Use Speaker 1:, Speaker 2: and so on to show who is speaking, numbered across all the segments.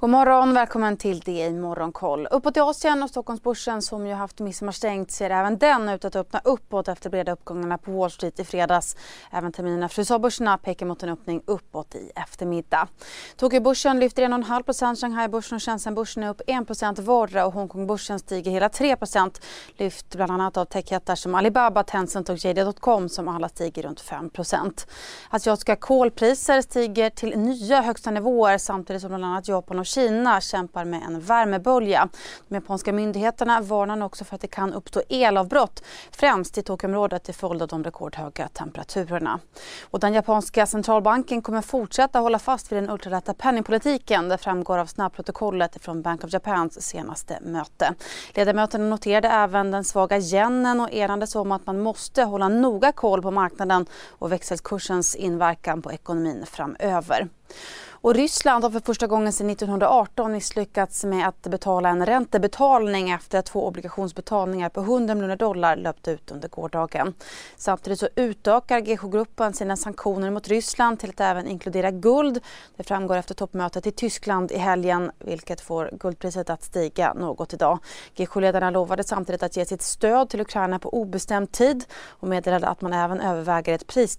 Speaker 1: God morgon, välkommen till DI Morgonkoll. Uppåt i Asien och Stockholmsbörsen som ju haft midsommarstängt, ser även den ut att öppna uppåt efter breda uppgångarna på Wall Street i fredags. Även terminerna för USA-börserna pekar mot en öppning uppåt i eftermiddag. Tokyobörsen lyfter 1,5% Shanghai-börsen och Shenzhen-börsen är upp 1% vardera och Hongkongbörsen stiger hela 3% lyft bland annat av techjättar som Alibaba, Tencent och JD.com som alla stiger runt 5% Asiatiska kolpriser stiger till nya högsta nivåer samtidigt som bland annat Japan och Kina kämpar med en värmebölja. De japanska myndigheterna varnar också för att det kan uppstå elavbrott främst i Tokyoområdet till följd av de rekordhöga temperaturerna. Och den japanska centralbanken kommer fortsätta hålla fast vid den ultralätta penningpolitiken. Det framgår av snabbprotokollet från Bank of Japans senaste möte. Ledamöterna noterade även den svaga yenen och enades om att man måste hålla noga koll på marknaden och växelkursens inverkan på ekonomin framöver. Och Ryssland har för första gången sedan 1918 misslyckats med att betala en räntebetalning efter att två obligationsbetalningar på 100 miljoner dollar löpt ut under gårdagen. Samtidigt så utökar GH-gruppen sina sanktioner mot Ryssland till att även inkludera guld. Det framgår efter toppmötet i Tyskland i helgen vilket får guldpriset att stiga något idag. GH-ledarna lovade samtidigt att ge sitt stöd till Ukraina på obestämd tid och meddelade att man även överväger ett pris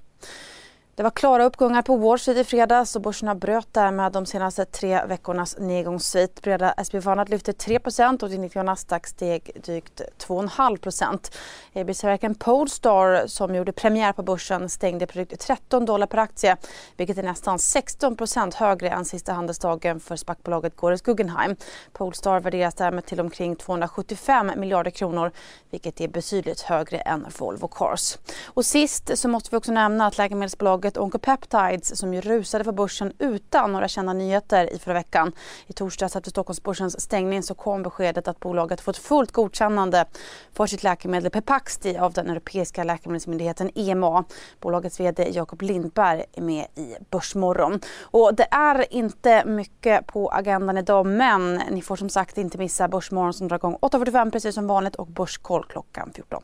Speaker 1: Det var klara uppgångar på Wall Street i fredags och börserna bröt därmed de senaste tre veckornas nedgångssvit. Breda SPP lyfte 3% och det 90 Nasdaq steg drygt 2,5 ABC-verken Polestar som gjorde premiär på börsen stängde på drygt 13 dollar per aktie vilket är nästan 16% högre än sista handelsdagen för SPAC-bolaget Gores Guggenheim. Polestar värderas därmed till omkring 275 miljarder kronor vilket är betydligt högre än Volvo Cars. Och sist så måste vi också nämna att läkemedelsbolaget bolaget Oncopeptides som ju rusade för börsen utan några kända nyheter i förra veckan. I torsdags efter Stockholmsbörsens stängning så kom beskedet att bolaget fått fullt godkännande för sitt läkemedel Pepaxti av den europeiska läkemedelsmyndigheten EMA. Bolagets VD Jakob Lindberg är med i Börsmorgon. Och det är inte mycket på agendan idag men ni får som sagt inte missa Börsmorgon som drar igång 8.45 precis som vanligt och Börskoll klockan 14.